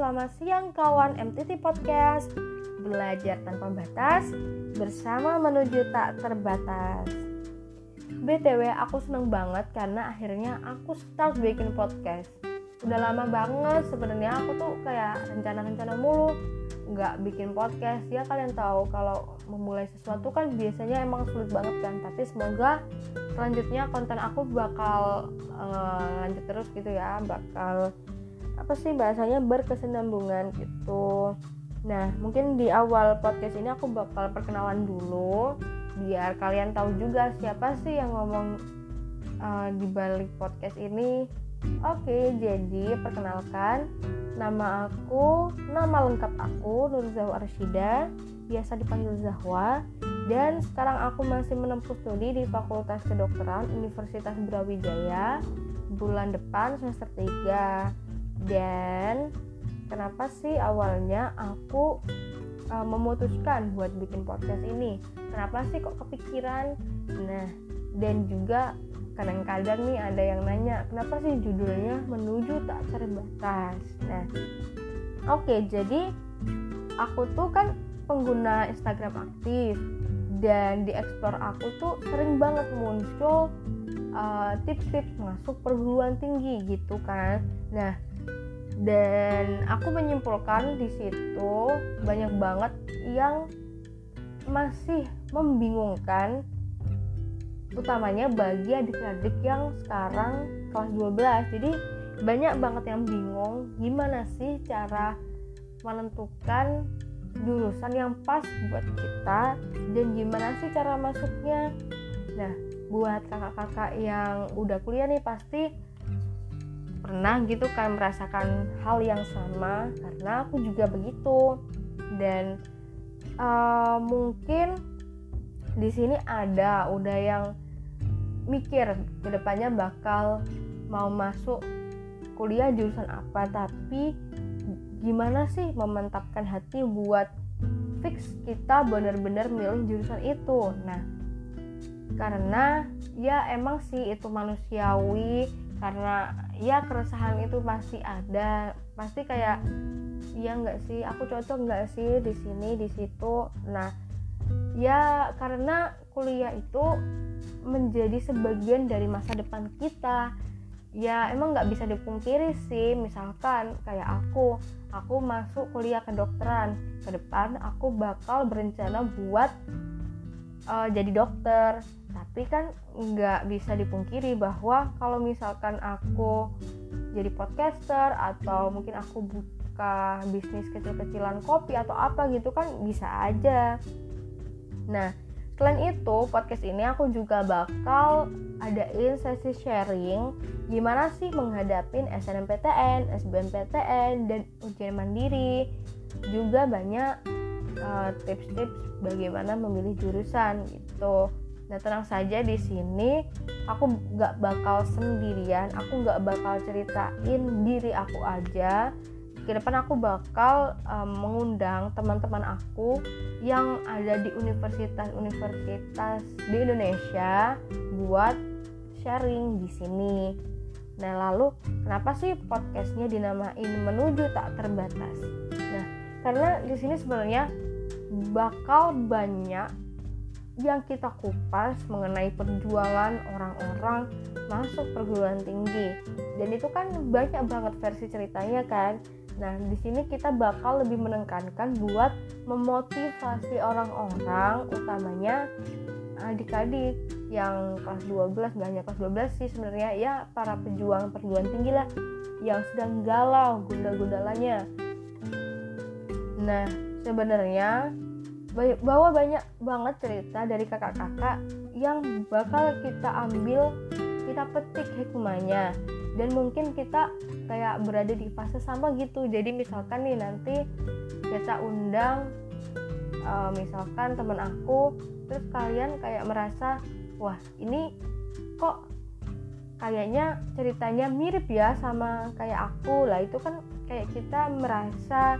selamat siang kawan MTT Podcast. Belajar tanpa batas bersama menuju tak terbatas. BTW aku seneng banget karena akhirnya aku start bikin podcast. Udah lama banget sebenarnya aku tuh kayak rencana-rencana mulu. Nggak bikin podcast. Ya kalian tahu kalau memulai sesuatu kan biasanya emang sulit banget kan. Tapi semoga selanjutnya konten aku bakal uh, lanjut terus gitu ya. Bakal apa sih bahasanya berkesinambungan gitu. Nah mungkin di awal podcast ini aku bakal perkenalan dulu biar kalian tahu juga siapa sih yang ngomong uh, di balik podcast ini. Oke jadi perkenalkan nama aku nama lengkap aku Nur Zahwa Arshida biasa dipanggil Zahwa. Dan sekarang aku masih menempuh studi di Fakultas Kedokteran Universitas Brawijaya bulan depan semester 3 dan kenapa sih awalnya aku uh, memutuskan buat bikin podcast ini? Kenapa sih kok kepikiran? Nah dan juga kadang-kadang nih ada yang nanya kenapa sih judulnya menuju tak terbatas? Nah oke okay, jadi aku tuh kan pengguna Instagram aktif dan di explore aku tuh sering banget muncul uh, tips-tips uh, masuk perguruan tinggi gitu kan. Nah dan aku menyimpulkan di situ banyak banget yang masih membingungkan utamanya bagi adik-adik yang sekarang kelas 12 jadi banyak banget yang bingung gimana sih cara menentukan jurusan yang pas buat kita dan gimana sih cara masuknya. Nah buat kakak-kakak yang udah kuliah nih pasti pernah gitu kan merasakan hal yang sama karena aku juga begitu. Dan uh, mungkin di sini ada udah yang mikir ke depannya bakal mau masuk kuliah jurusan apa tapi gimana sih memantapkan hati buat fix kita bener-bener milih jurusan itu? Nah karena ya emang sih itu manusiawi karena ya keresahan itu pasti ada. Pasti kayak iya nggak sih? Aku cocok nggak sih di sini di situ? Nah ya karena kuliah itu menjadi sebagian dari masa depan kita. Ya emang nggak bisa dipungkiri sih. Misalkan kayak aku aku masuk kuliah kedokteran. Ke depan aku bakal berencana buat uh, jadi dokter tapi kan nggak bisa dipungkiri bahwa kalau misalkan aku jadi podcaster atau mungkin aku buka bisnis kecil-kecilan kopi atau apa gitu kan bisa aja. Nah selain itu podcast ini aku juga bakal adain sesi sharing gimana sih menghadapi SNMPTN, SBMPTN, dan ujian mandiri. Juga banyak uh, tips-tips bagaimana memilih jurusan gitu Nah tenang saja di sini aku nggak bakal sendirian, aku nggak bakal ceritain diri aku aja. Ke depan aku bakal um, mengundang teman-teman aku yang ada di universitas-universitas di Indonesia buat sharing di sini. Nah lalu kenapa sih podcastnya dinamain menuju tak terbatas? Nah karena di sini sebenarnya bakal banyak yang kita kupas mengenai perjuangan orang-orang masuk perguruan tinggi. Dan itu kan banyak banget versi ceritanya kan? Nah di sini kita bakal lebih menekankan buat memotivasi orang-orang utamanya adik-adik yang kelas 12 banyak kelas 12 sih sebenarnya. Ya para pejuang perguruan tinggi lah yang sedang galau gunda-gundalanya. Nah sebenarnya bahwa banyak banget cerita dari kakak-kakak yang bakal kita ambil kita petik hikmahnya. Dan mungkin kita kayak berada di fase sama gitu. Jadi misalkan nih nanti kita undang uh, misalkan temen aku terus kalian kayak merasa wah ini kok kayaknya ceritanya mirip ya sama kayak aku. Lah itu kan kayak kita merasa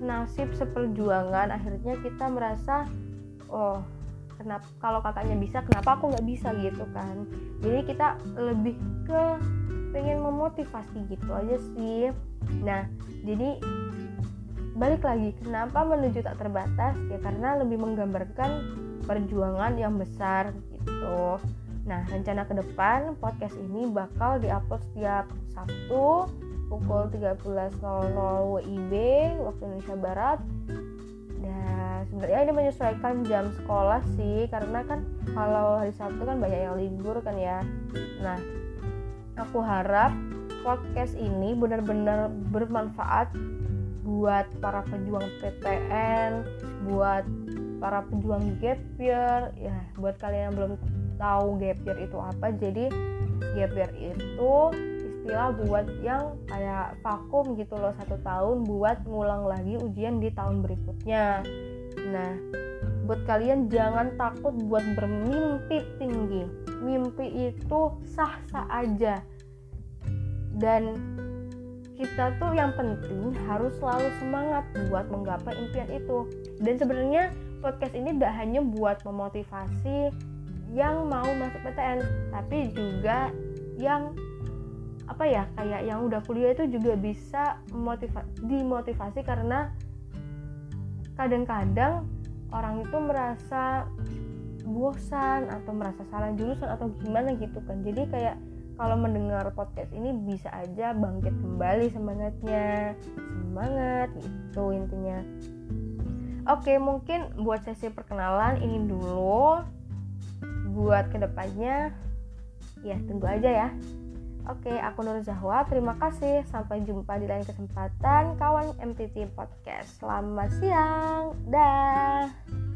nasib seperjuangan akhirnya kita merasa oh kenapa kalau kakaknya bisa kenapa aku nggak bisa? gitu kan. Jadi kita lebih ke pengen memotivasi gitu aja sih. Nah jadi balik lagi kenapa menuju tak terbatas? Ya karena lebih menggambarkan perjuangan yang besar gitu. Nah rencana ke depan podcast ini bakal diupload setiap Sabtu pukul 13.00 WIB waktu Indonesia Barat. Dan sebenarnya ini menyesuaikan jam sekolah sih karena kan kalau hari Sabtu kan banyak yang libur kan ya. Nah aku harap podcast ini benar-benar bermanfaat buat para pejuang PTN buat para pejuang gap year ya buat kalian yang belum tahu gap year itu apa. Jadi gap year itu istilah buat yang kayak vakum gitu loh satu tahun buat ngulang lagi ujian di tahun berikutnya. Nah buat kalian jangan takut buat bermimpi tinggi. Mimpi itu sah-sah aja. Dan kita tuh yang penting harus selalu semangat buat menggapai impian itu. Dan sebenarnya podcast ini tidak hanya buat memotivasi yang mau masuk PTN tapi juga yang apa ya kayak yang udah kuliah itu juga bisa motiva dimotivasi karena kadang-kadang orang itu merasa bosan atau merasa salah jurusan atau gimana gitu kan. Jadi kayak kalau mendengar podcast ini bisa aja bangkit kembali semangatnya semangat itu intinya. Oke mungkin buat sesi perkenalan ini dulu. Buat ke depannya ya tunggu aja ya Oke, aku Nur Zahwa. Terima kasih. Sampai jumpa di lain kesempatan kawan MTT Podcast. Selamat siang. Dah.